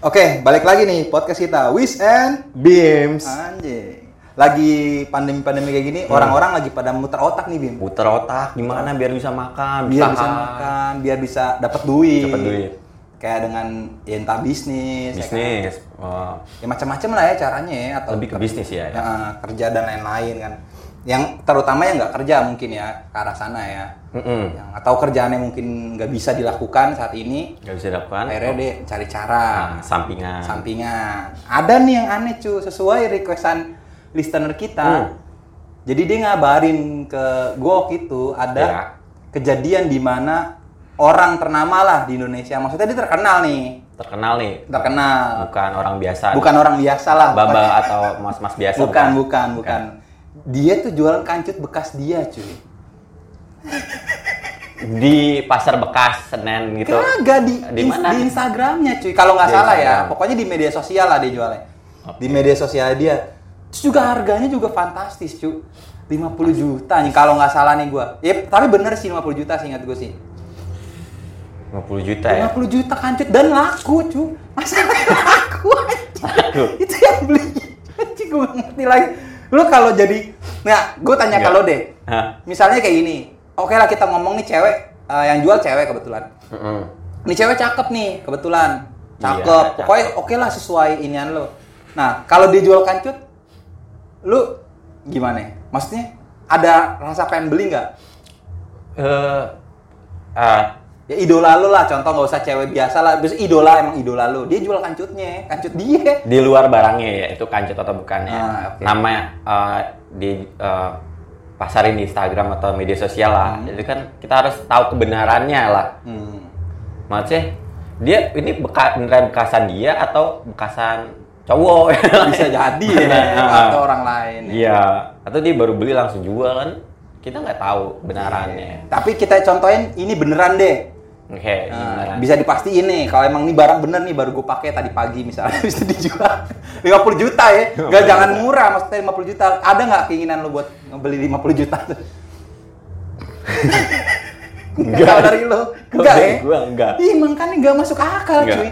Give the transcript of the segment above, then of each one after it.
Oke, balik lagi nih podcast kita Wish and Beams. Anjing. Lagi pandemi-pandemi kayak gini, Hmm. orang-orang lagi pada muter otak nih, Bim. Puter otak gimana biar bisa makan, Biar bisa makan, biar bisa dapat duit. Dapat duit. Kayak dengan ya entah bisnis, ya kan? bisnis. Oh, Ya, macam-macam lah ya caranya ya atau lebih ke bisnis ya. ya. ya, kerja dan lain-lain kan. Yang terutama yang nggak kerja mungkin ya ke arah sana ya. Mm-mm. Yang atau kerjaannya mungkin nggak bisa dilakukan saat ini, Nggak bisa dapat. akhirnya deh cari cara. Nah, sampingan. sampingan. Ada nih yang aneh cu, sesuai requestan listener kita. Hmm. Jadi dia ngabarin ke gue itu ada Ya. kejadian di mana orang ternama lah di Indonesia. Maksudnya dia terkenal nih, Terkenal nih. terkenal. Bukan orang biasa. Bukan orang biasa lah. baba atau mas-mas biasa. Bukan, bukan, bukan. Dia tuh jualan kancut bekas dia cuy. Di pasar bekas Senen gitu. Kagak di, Di mana? di Instagramnya cuy. Kalau nggak salah ya, pokoknya di media sosial lah dia jualnya. Di media sosial dia. Terus juga harganya juga fantastis cuy. 50 juta nih kalau nggak salah nih gua. Ya tapi bener sih 50 juta sih ingat gue sih. 50 juta ya. 50 juta kancut dan laku cuy. Masa laku anjing. Laku. Itu yang beli. Anjing gue ngerti lagi. Lu kalau jadi nah, gue tanya Nggak. kalau deh. Hah? Misalnya kayak gini. Oke lah kita ngomong nih cewek eh, yang jual cewek kebetulan. Mm-mm. Ini cewek cakep nih, kebetulan. Iya, Cakep. cakep. Pokoknya oke lah sesuai inian lo. Nah, kalau dijual kancut, lu gimana? Maksudnya ada rasa pengen beli nggak? Eh, ah, Ya idola lu lah, contoh nggak usah cewek biasa lah. Biasa idola emang idola lu. Dia jual kancutnya, kancut dia. di luar barangnya ya itu kancut atau bukan ya Ah, oke. nama eh, di eh, pasarin di Instagram atau media sosial lah jadi kan kita harus tahu kebenarannya lah Hmm. maksudnya dia ini bekas beneran bekasan dia atau bekasan cowok Bisa jadi ya, atau orang lain. ya. iya atau dia baru beli langsung jual kan kita nggak tahu kebenarannya Tapi kita contohin ini beneran deh. Oke Nah, beneran. bisa dipastiin nih kalau emang ini barang bener nih baru gue pakai tadi pagi misalnya bisa dijual 50 juta ya nggak jangan murah maksudnya 50 juta ada nggak keinginan lo buat ngebeli 50 juta Enggak. Dari lo enggak ya gua enggak. Ih, makanya nggak masuk akal Enggak. cuy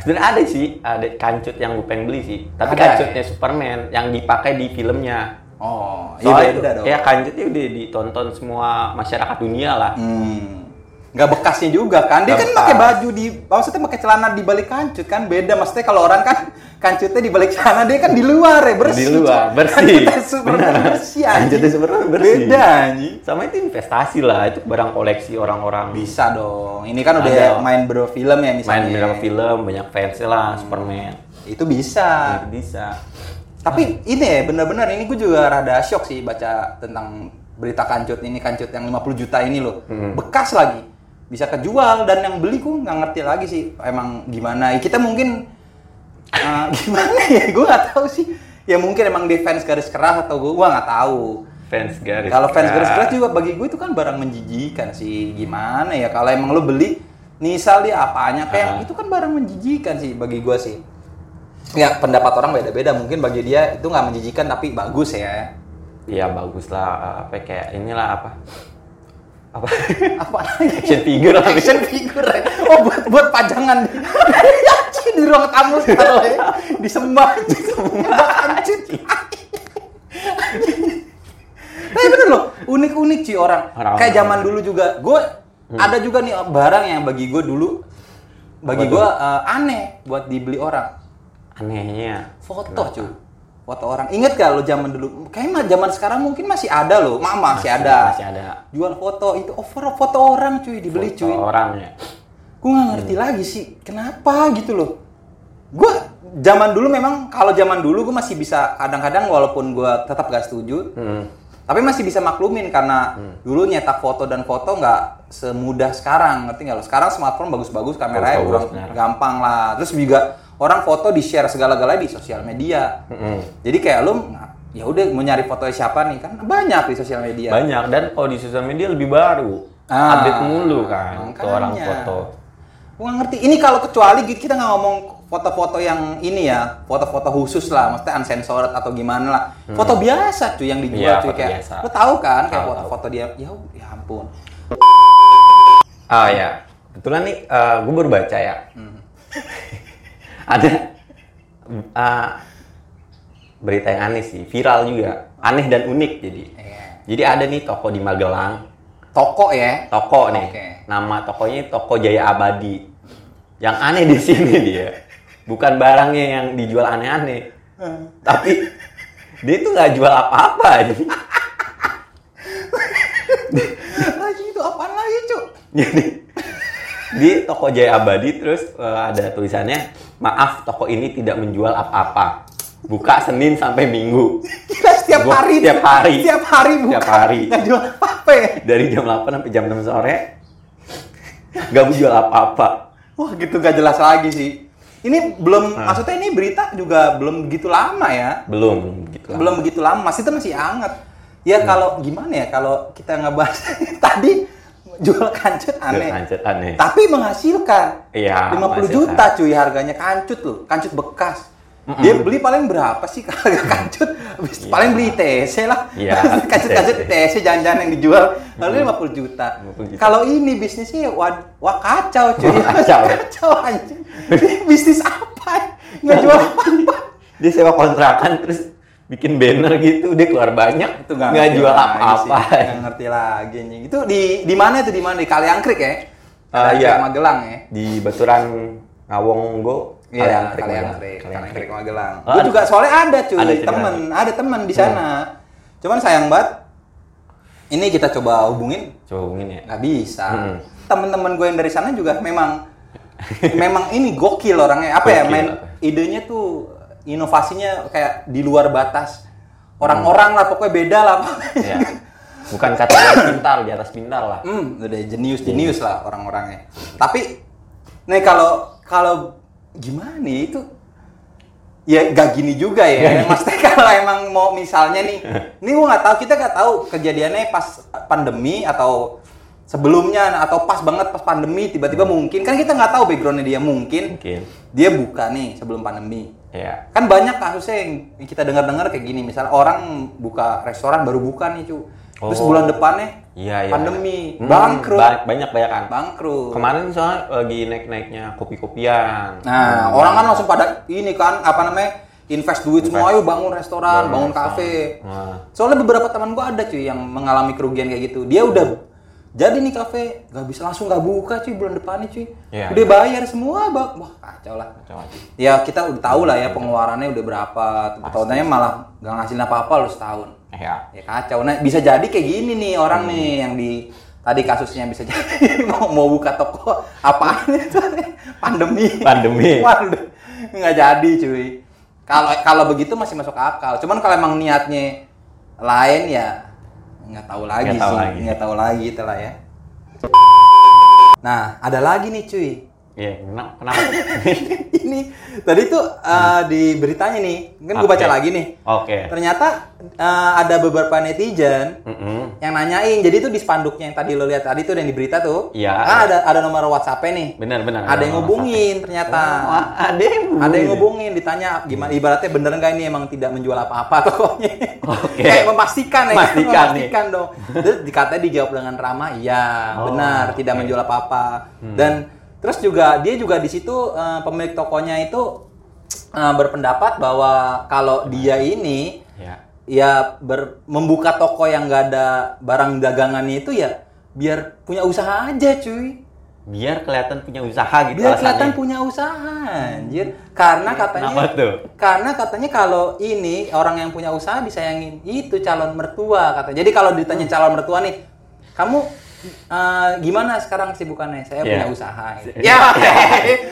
Sebenarnya ada sih, ada kancut yang gue pengen beli sih. Tapi Ada, kancutnya Superman yang dipakai di filmnya. oh iya Soalnya beda dong ya kancutnya udah ditonton semua masyarakat dunia lah. Hmm. Nggak bekasnya juga kan dia kan pakai baju di maksudnya pakai celana di balik kancut kan beda maksudnya kalau orang kan kancutnya di balik celana dia kan di luar ya bersih Di luar, cuy. bersih. Kancutnya Superman Benar. bersih. Kancutnya Superman bersih. beda anjing Sama itu investasi lah, itu barang koleksi orang-orang. bisa dong ini kan udah Ada. main berfilm ya Main misalnya beberapa film, banyak fans lah, Superman. itu bisa Itu bisa. tapi ini ya bener-bener ini gue juga rada shock sih baca tentang berita kancut ini kancut yang 50 juta ini loh Hmm. bekas lagi bisa kejual dan yang beli gue nggak ngerti lagi sih emang gimana. Kita mungkin eh, gimana ya? Gue nggak tahu sih. Ya mungkin emang di fans garis keras atau gue gue nggak tahu. Fans garis. kalau fans garis keras. juga bagi gue itu kan barang menjijikan sih. Gimana ya? Kalau emang lo beli misal dia apanya kayak Ah. itu kan barang menjijikan sih bagi gue sih. Ya pendapat orang beda-beda. Mungkin bagi dia itu nggak menjijikan tapi bagus ya. Iya bagus lah, apa kayak inilah apa? Apa? apa? Action figure action figure ya. oh buat buat pajangan. Di, di ruang tamu sekarang ya disembah. Disembah anjir tapi bener loh unik-unik sih orang. Orang- kayak zaman dulu juga. Gue ada juga nih barang yang bagi gue dulu. Bagi gue eh, aneh buat dibeli orang. Anehnya. foto cuy foto orang. Inget gak lo zaman dulu? Kayaknya mah zaman sekarang mungkin masih ada loh mama masih, ada. Masih ada. jual foto itu. Over foto orang cuy dibeli cuy. Foto orang ya. gue nggak ngerti lagi sih kenapa gitu loh gue zaman dulu memang kalau zaman dulu gue masih bisa kadang-kadang walaupun gue tetap gak setuju Hmm. tapi masih bisa maklumin karena dulu nyetak foto dan foto nggak semudah sekarang. Ngerti nggak lo? Sekarang smartphone bagus-bagus kameranya kurang gampang lah. Terus juga orang foto di share segala-galanya di sosial media Mm-mm. jadi kayak lo ya udah mau nyari foto siapa nih kan banyak di sosial media Banyak dan kalau di sosial media lebih baru. Ah, Update mulu kan ke orang foto. Gue ngerti. Ini kalau kecuali kita nggak ngomong foto-foto yang ini ya, foto-foto khusus lah, maksudnya uncensored atau gimana lah. Foto biasa cuy yang dijual Iya, cuy kayak. biasa. Lo tahu kan kayak foto-foto dia, ya, ya ampun. Ah ya, kebetulan nih gue baru baca ya. ada uh, berita yang aneh sih, viral juga, aneh dan unik jadi. Iya. Jadi ada nih toko di Magelang, Toko ya. toko nih, nama tokonya Toko Jaya Abadi. Yang aneh di sini dia, bukan barangnya yang dijual aneh-aneh, tapi dia itu nggak jual apa-apa. Lagi itu apaan lagi, Cuk? jadi di Toko Jaya Abadi terus eh, ada tulisannya, maaf toko ini tidak menjual apa-apa. Buka Senin sampai Minggu. Gila setiap Gua hari. setiap hari. Setiap hari buka. Setiap hari. Nggak jual apa ya? Dari jam 8 sampai jam 6 sore. Gak menjual apa-apa. Wah, gitu gak jelas lagi sih. Ini belum, Nah. maksudnya ini berita juga belum begitu lama ya. Belum gitu lah. Belum begitu lama, masih itu masih hangat. Hmm. Ya kalau gimana ya, kalau kita ngebahas tadi jual kancut aneh. Kancut aneh. Tapi menghasilkan. Iya, 50 menghasilkan. juta cuy harganya kancut loh, kancut bekas. Dia beli paling berapa sih harga kancut? Habis Iya. Paling beli TC lah. Iya, Kancut-kancut TC jangan-jangan yang dijual. Lalu 50 juta. 50 juta. Kalau ini bisnisnya wah, wah kacau cuy. Kacau. kacau anjing. Bisnis apa? Nggak jual apa-apa. Dia sewa kontrakan terus bikin banner gitu, dia keluar banyak, Itu nggak jual apa-apa. Nggak ngerti lagi anjing. Itu di di mana itu di mana? Di Kaliangkrik ya? Ah, Kaliangkrik iya. Magelang ya? Di Baturan Ngawonggo, Iya, Kaliangkrik, Kaliangkrik. Kaliangkrik Magelang. Oh, Gue ada- juga soalnya ada cuy, ada temen, ada temen di sana. Cuman sayang banget, ini kita coba hubungin, Coba hubungin ya. nggak bisa. Hmm. Temen-temen gue yang dari sana juga memang, memang ini gokil orangnya. Apa ya, Gokil, main apa? idenya tuh inovasinya kayak di luar batas. Orang-orang lah, pokoknya beda lah. Ya. Bukan kata pintar, di atas pintar lah. Hmm, udah jenius jenius lah orang-orangnya. Tapi nih kalau kalau gimana nih, itu ya gak gini juga ya. Maksudnya kalau emang mau misalnya nih, ini gua nggak tahu kita nggak tahu kejadiannya pas pandemi atau sebelumnya atau pas banget pas pandemi tiba-tiba mungkin kan kita nggak tahu backgroundnya dia mungkin Mungkin. dia buka nih sebelum pandemi Ya. kan banyak kasusnya yang kita dengar-dengar kayak gini misal orang buka restoran baru buka nih cu terus Oh. bulan depannya Iya, iya. pandemi Hmm, bangkrut ba- banyak banyak kan. bangkrut Kemarin soalnya lagi naik-naiknya kopi-kopian. nah orang kan langsung pada ini kan apa namanya invest duit Invest. semua ayo bangun restoran Bangun bangun kafe Wah. soalnya beberapa teman gua ada cuy yang mengalami kerugian kayak gitu dia udah jadi nih kafe nggak bisa langsung nggak buka cuy bulan depannya cuy. Iya, udah bayar semua bang. Wah kacau lah. Kacau ya kita udah tahu lah ya pengeluarannya udah berapa. Tahunnya malah nggak ngasilin apa-apa lu setahun. Ya. ya kacau. Nah bisa jadi kayak gini nih orang nih yang di tadi kasusnya bisa jadi mau mau buka toko apaan itu pandemi. Pandemi. waduh nggak jadi cuy. Kalau kalau begitu masih masuk akal. Cuman kalau emang niatnya lain ya nggak tahu lagi Nggak tahu sih lagi. nggak tahu lagi itulah ya nah ada lagi nih cuy Iya, kenapa? kenapa? ini tadi tuh uh, di beritanya nih kan gue baca lagi nih Oke. ternyata uh, ada beberapa netizen Mm-mm. yang nanyain jadi tuh di spanduknya yang tadi lo lihat tadi tuh yang di berita tuh Iya. kan ada ada nomor WhatsApp-nya nih Benar, benar. ada yang ngubungin ternyata Wah, ada yang ngubungin. ada yang ngubungin ditanya gimana ibaratnya bener nggak ini emang tidak menjual apa-apa tokonya Oke. kayak memastikan ya Memastikan nih. memastikan dong terus dikatanya dijawab dengan ramah iya Oh, benar tidak. Hmm. menjual apa-apa dan terus juga dia juga di situ eh, pemilik tokonya itu eh, berpendapat bahwa kalau dia ini Ya. ya ber- membuka toko yang nggak ada barang dagangannya itu ya biar punya usaha aja cuy Biar kelihatan punya usaha gitu biar alasannya. kelihatan punya usaha anjir karena katanya Kenapa tuh? karena katanya kalau ini orang yang punya usaha disayangin itu calon mertua katanya jadi kalau ditanya calon mertua nih kamu eh, gimana sekarang kesibukannya saya Iya. punya usaha ya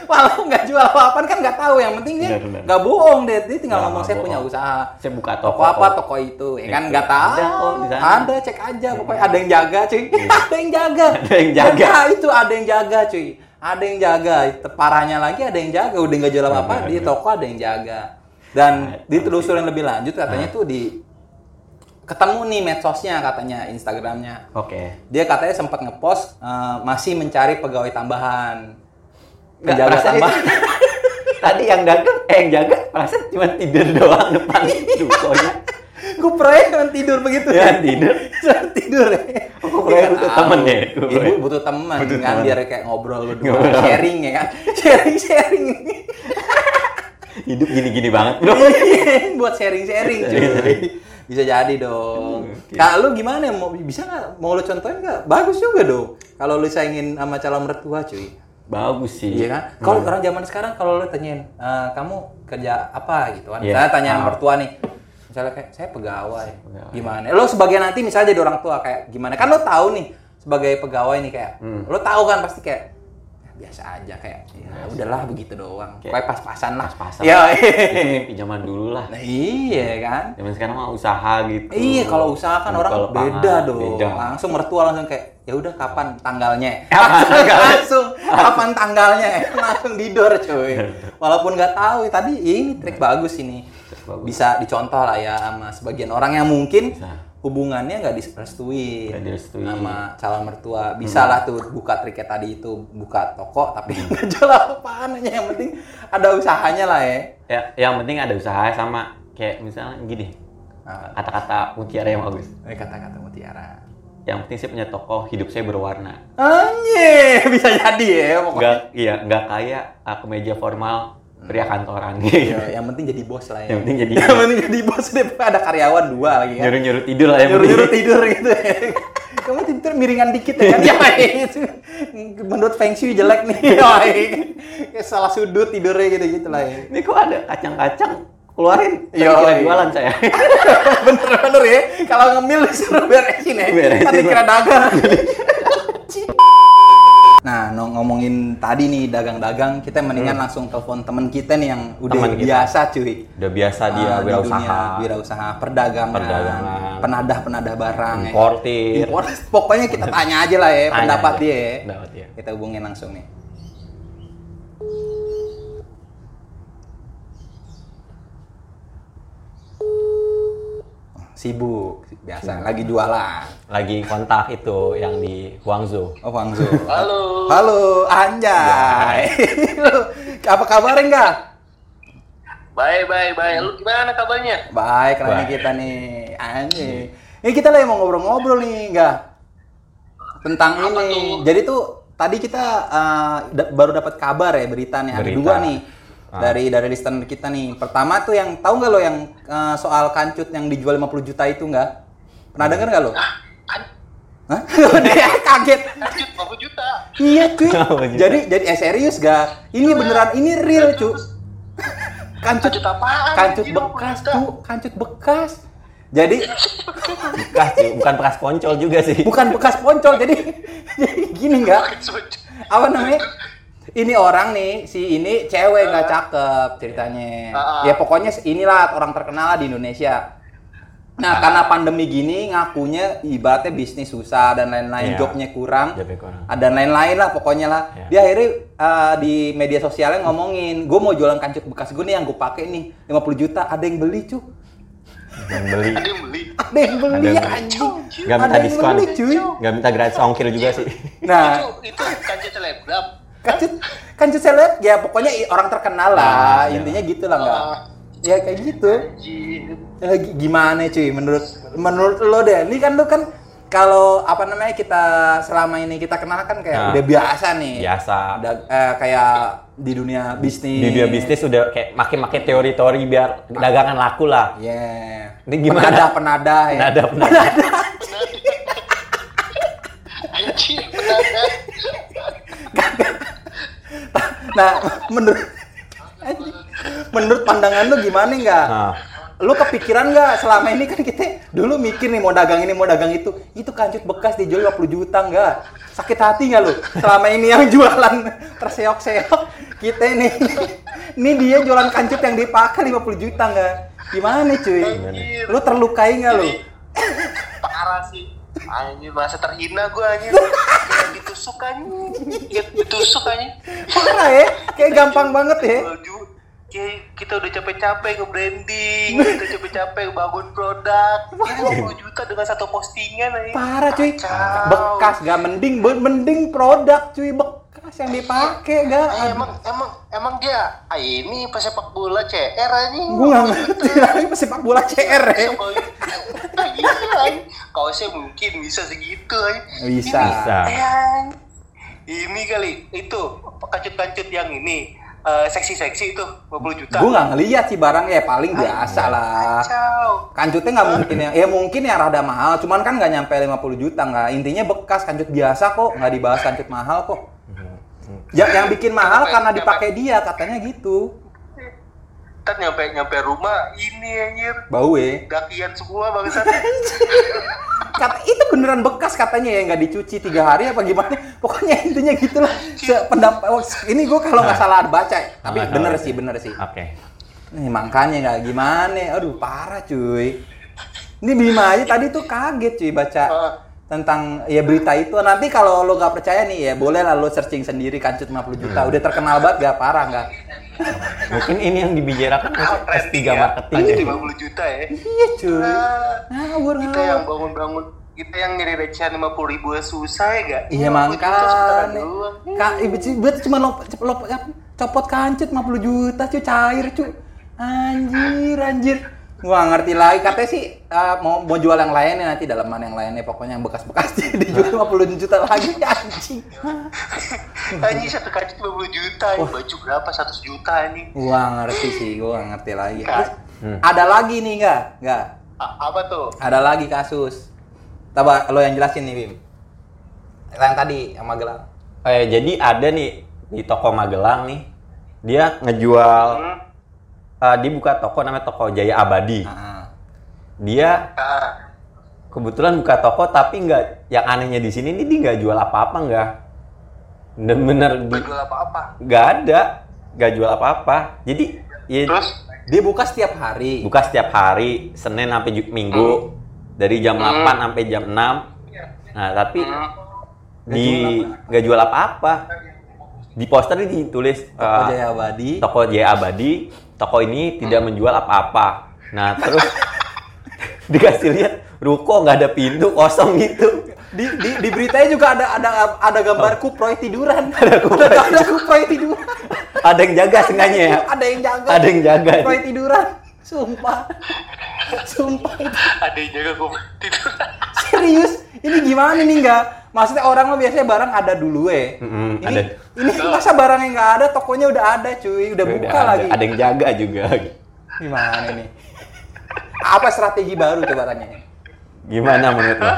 walau nggak jual apa-apa kan nggak tahu. Yang penting dia nggak bohong deh. Dia tinggal Nggak, ngomong saya punya usaha. Saya buka toko toko. apa toko itu. Ya kan nggak tahu. Ada sana. ada cek aja. Pokoknya ada yang jaga cuy. Ada yang jaga. Iya. Ada yang jaga. Ya, itu ada yang jaga cuy. Ada yang jaga. Parahnya lagi ada yang jaga. Udah nggak jual apa apa Benar, di toko ada yang jaga. Dan Nah, ditelusurin lebih lanjut katanya tuh di ketemu nih medsosnya katanya Instagramnya Oke. dia katanya sempat ngepost eh, masih mencari pegawai tambahan penjaga tambahan Tadi yang dagang, eh yang jaga, perasaan cuma tidur doang depan dukonya. gue proyek cuma tidur begitu Ya, tidur. Cuma tidur ya Oh, proyek butuh temen ya? Ibu butuh teman kan temen. biar kayak ngobrol berdua sharing ya kan sharing sharing Hidup gini-gini banget, Bro. buat sharing-sharing cuy. Bisa jadi dong. Nah, lu gimana? Mau bisa nggak? Mau lu contohin nggak? Bagus juga dong. Kalau lu saingin sama calon mertua cuy. Bagus sih. Iya kan? Kalau orang zaman sekarang kalau lu tanyain, "Eh, kamu kerja apa gitu kan? Iya. Misalnya tanya Ah. mertua nih. Misalnya kayak saya pegawai. Gimana? Lo sebagai nanti misalnya jadi orang tua kayak gimana? Kan lo tahu nih sebagai pegawai nih kayak Hmm. lo tahu kan pasti kayak "Ya, biasa aja kayak ya udahlah begitu doang. Kayak pas-pasan lah. Pas-pasan. Ya. Zaman dulu lah. nah, iya kan? Zaman sekarang mah usaha gitu. Iya, kalau usaha kan orang Kalau beda pangan, dong. Beda. Langsung mertua langsung kayak ya udah kapan tanggalnya? langsung, langsung kapan tanggalnya? langsung didor cuy. Walaupun nggak tahu tadi ya ini trik bagus ini. Bisa dicontoh lah ya sama sebagian orang yang mungkin Bisa. Hubungannya nggak direstui Nggak sama calon mertua. Bisa lah tuh buka triknya tadi itu buka toko tapi nggak jual apa-apaan aja. yang penting ada usahanya lah ya. Ya, yang penting ada usaha sama kayak misalnya gini. Nah, Kata-kata mutiara yang bagus. ini kata-kata mutiara. Yang penting saya punya toko, hidup saya berwarna. Anye, bisa jadi ya pokoknya. Enggak, iya, enggak kayak uh, kemeja formal pria kantoran Iya, yang penting jadi bos lah ya. Yang penting jadi yang penting jadi bos daripada ada karyawan dua lagi kan. Nyuruh-nyuruh tidur lah yang Nyuruh nyuruh penting. tidur gitu. ya. Kamu tidur miringan dikit ya kan? Ya itu. Menurut Feng Shui jelek nih. Kayak salah sudut tidurnya gitu gitu lah ya. Ini kok ada kacang-kacang keluarin. Iya, kira iya. jualan saya. Bener-bener ya. Kalau ngemil disuruh beresin ya. Tadi kira dagang. Nah, ngomongin tadi nih dagang-dagang, kita mendingan langsung telepon temen kita nih yang udah Hmm. Temen kita. biasa cuy. Udah biasa dia di wirausaha. dunia wirausaha, perdagangan, Perdagangan. penadah-penadah barang, ya. Importir. Impor. Pokoknya kita tanya aja lah ya Tanya pendapat aja. dia. ya. Pendapat dia. Kita hubungin langsung nih. Sibuk, biasa, lagi jualan. Lagi kontak itu yang di Guangzhou. Oh, Guangzhou. Halo. Halo, Anjay. Lu, Apa kabar enggak? Baik, baik, baik. Lu gimana kabarnya? Baik, Baik. kita nih. Anjay. Ini kita lagi mau ngobrol-ngobrol nih, enggak? Tentang Apa ini. tuh? Jadi tuh tadi kita uh, da- baru dapat kabar ya berita nih ada Berita. dua nih. Ah. Dari dari listener kita nih. Pertama tuh yang tahu nggak lo yang uh, soal kancut yang dijual 50 juta itu enggak? Pernah denger nggak lo? Ah, Hah? Dia kaget. lanjut 50 juta. Iya cuy. 50 juta. jadi jadi eh, serius gak? Ini beneran ini real cuy. Kancut Lanjut apaan? kancut Anjir, 50 bekas tuh, kancut bekas. Jadi Bekas sih, bukan bekas poncol juga sih. bukan bekas poncol. Jadi jadi gini enggak? Apa namanya? Ini orang nih, si ini cewek nggak cakep ceritanya. Ah. Ya pokoknya inilah orang terkenal lah di Indonesia. Nah, karena pandemi gini ngakunya ibaratnya bisnis susah dan lain-lain, Iya. jobnya kurang. Jobnya kurang. Ah, Dan lain-lain lah pokoknya lah. Iya. Dia akhirnya eh, di media sosialnya ngomongin, gue mau jualan kancut bekas gue nih yang gue pakai nih 50 juta, ada yang beli cu. Yang beli. Ada yang beli. Ada yang beli Ada yang beli. anjing. Gak Ada minta yang diskon. beli, cuy. Gak minta gratis ongkir juga sih. Nah, Itu itu kanca selebgram. kancut kancut seleb ya pokoknya orang terkenal lah Ah, iya. intinya gitu lah nggak Ah. ya kayak gitu Anjir. Eh, gi- gimana cuy menurut menurut lo deh ini kan lo kan kalau apa namanya kita selama ini kita kenal kan kayak Nah. udah biasa nih Biasa. udah eh, kayak di dunia bisnis Di dunia bisnis udah kayak makin-makin teori-teori biar dagangan laku lah. ya Ini gimana? penadah penadah ya Nada penada. Anjir, benar. nah menurut menurut pandangan lu gimana nggak Nah. Lu kepikiran nggak selama ini kan kita dulu mikir nih mau dagang ini mau dagang itu. Itu kancut bekas dijual 50 juta nggak? Sakit hati nggak lu? Selama ini yang jualan terseok-seok kita ini. Ini dia jualan kancut yang dipakai 50 juta nggak? Gimana cuy? Lu terlukai nggak lu? Parah sih. Anjir, masa terhina gua anjir. Ditusuk anjir. Kayak ditusuk anjir. parah ya. Kayak gampang banget ya Kayak kita udah capek-capek ke branding, kita capek-capek bangun produk. Ini 50 juta dengan satu postingan anjir. parah cuy Kacau. bekas gak mending mending produk cuy bekas yang dipakai gak Eh, emang emang emang dia ah, ini pesepak bola CR anjing. gue gak ngerti lagi sepak bola CR ya Iya, kaosnya mungkin bisa segitu anjing. Bisa. Ini, Bisa. eh, ini kali itu kancut-kancut yang ini eh, seksi-seksi itu 50 juta. Gue nggak ngeliat sih barangnya ya paling biasa lah. Kacau. Kancutnya nggak mungkin ya, ya mungkin yang rada mahal, cuman kan nggak nyampe 50 juta nggak. Intinya bekas kancut biasa kok, nggak dibahas kancut mahal kok. Ya, yang bikin mahal karena dipakai dia katanya gitu. Ntar nyampe nyampe rumah ini anjir. Bau ya. Dakian semua bangsat. Kata, itu beneran bekas katanya ya nggak dicuci tiga hari apa gimana? Pokoknya intinya gitulah. Pendapat ini gue kalau nggak salah baca, tapi Nggak bener tahu. sih bener sih. Oke. Nih makanya nggak gimana, aduh parah cuy. Ini Bima aja tadi tuh kaget cuy baca Ah. Tentang ya berita itu. Nanti kalau lo nggak percaya nih ya boleh lah lo searching sendiri kancut 50 juta. Udah terkenal banget gak parah nggak? Mungkin ini yang dibicarakan Ah, S3 trending ya. marketing ya. 50 juta ya. Iya cuy. Ah, Ngawur kita yang bangun-bangun kita yang nyari recehan 50 ribu susah ya gak? Iya 50 juta sebentar makanya. Kak, ibu cuma lop, lop, apa, copot kancut 50 juta cuy cair cuy. Anjir anjir. Gua ngerti lagi katanya sih eh, mau mau jual yang lainnya nanti dalaman yang lainnya pokoknya yang bekas-bekasnya dijual 50 juta lagi anjing. Anjing satu kancing 50 juta, ini baju berapa? 100 juta ini. Gua ngerti sih, gua ngerti lagi. Terus, Hmm. ada lagi nih enggak? Enggak. Apa tuh? Ada lagi kasus. Coba lo yang jelasin nih, Bim. Yang tadi yang Magelang. Eh, jadi ada nih di toko Magelang nih, dia ngejual, Hmm. Eh, dia buka toko namanya toko Jaya Abadi. Ah. Dia Ah, kebetulan buka toko tapi nggak, yang anehnya di sini nih dia nggak jual apa-apa nggak, bener-bener di, nggak jual apa-apa. nggak ada, nggak jual apa-apa. Jadi ya Terus? Dia buka setiap hari. buka setiap hari, Senin sampai Minggu, dari jam Hmm. 8 sampai jam 6. Nah tapi Hmm. di nggak jual apa-apa. Di poster ini ditulis Toko eh, Jaya Abadi. toko Jaya Abadi, toko ini tidak menjual apa-apa. Nah, terus dikasih lihat ruko nggak ada pintu kosong gitu. Di, di, di beritanya juga ada ada ada gambar kuproy tiduran. Ada kuproy, ada kuproy tiduran. Ada yang jaga sengaja ya. Ada yang jaga. Ada yang jaga. Kuproy tiduran. Sumpah. Sumpah. Ada yang jaga gue tidur. Serius. Ini gimana nih enggak? Maksudnya orang mah biasanya barang ada dulu eh. Mm-mm, ini, ada. ini masa barang yang nggak ada, tokonya udah ada cuy, udah buka Udah ada, lagi. ada yang jaga juga. Gimana nih? Apa strategi baru coba tanya? Gimana menurut lo?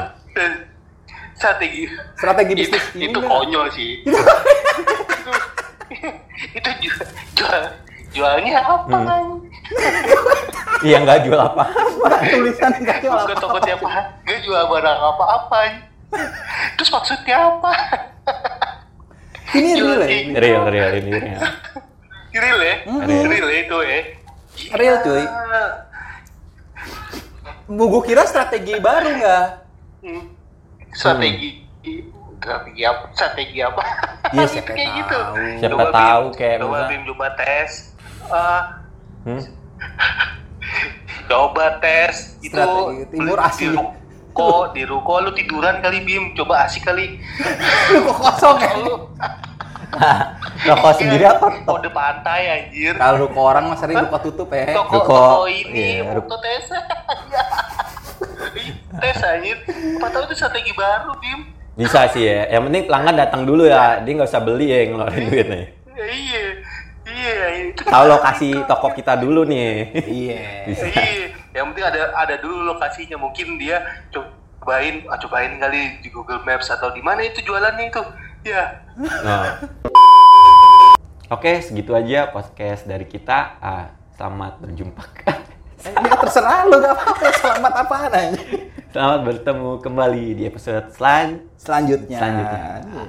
Strategi. Strategi Itu, bisnis ini itu nggak? konyol sih. itu jual, jual jualnya apa Hmm. kan? Iya nggak jual apa. tulisan nggak jual apa toko tiap hari, dia jual barang apa-apa. Terus maksudnya apa? Ini real ya? kayak- Real, real ini real. Real ya? Real ya itu ya? Real, cuy. Gua kira strategi baru nggak? Hmm. Strategi strategi apa? Strategi apa? Iya, Gitu, siapa kayak tahu. gitu. Siapa Coba, Bim. tahu, kayak coba Bim coba tes. Eh, Hmm? coba tes itu Strategi timur di ruko di ruko lu tiduran kali Bim coba asik kali Lu kok kosong ya? lu Toko sendiri apa? Toko kode pantai anjir Kalau ruko orang mah sering ruko tutup ya. toko Ruko, toko ini iya, ruko tes tes anjir apa tahu itu strategi baru Bim Bisa sih ya. Yang penting pelanggan datang dulu ya. Dia nggak usah beli ya yang ngeluarin duitnya. Ya, iya iya Tahu lokasi toko kita dulu nih. Iya. Iya, yang penting ada ada dulu lokasinya. Mungkin dia cobain, ah, cobain kali di Google Maps atau di mana itu jualannya itu. Ya, Nah. Oke, segitu aja podcast dari kita. Ah, selamat berjumpa. Ya terserah lu gak apa-apa. Selamat apaan aja. selamat bertemu kembali di episode selan Selanjutnya. Selanjutnya.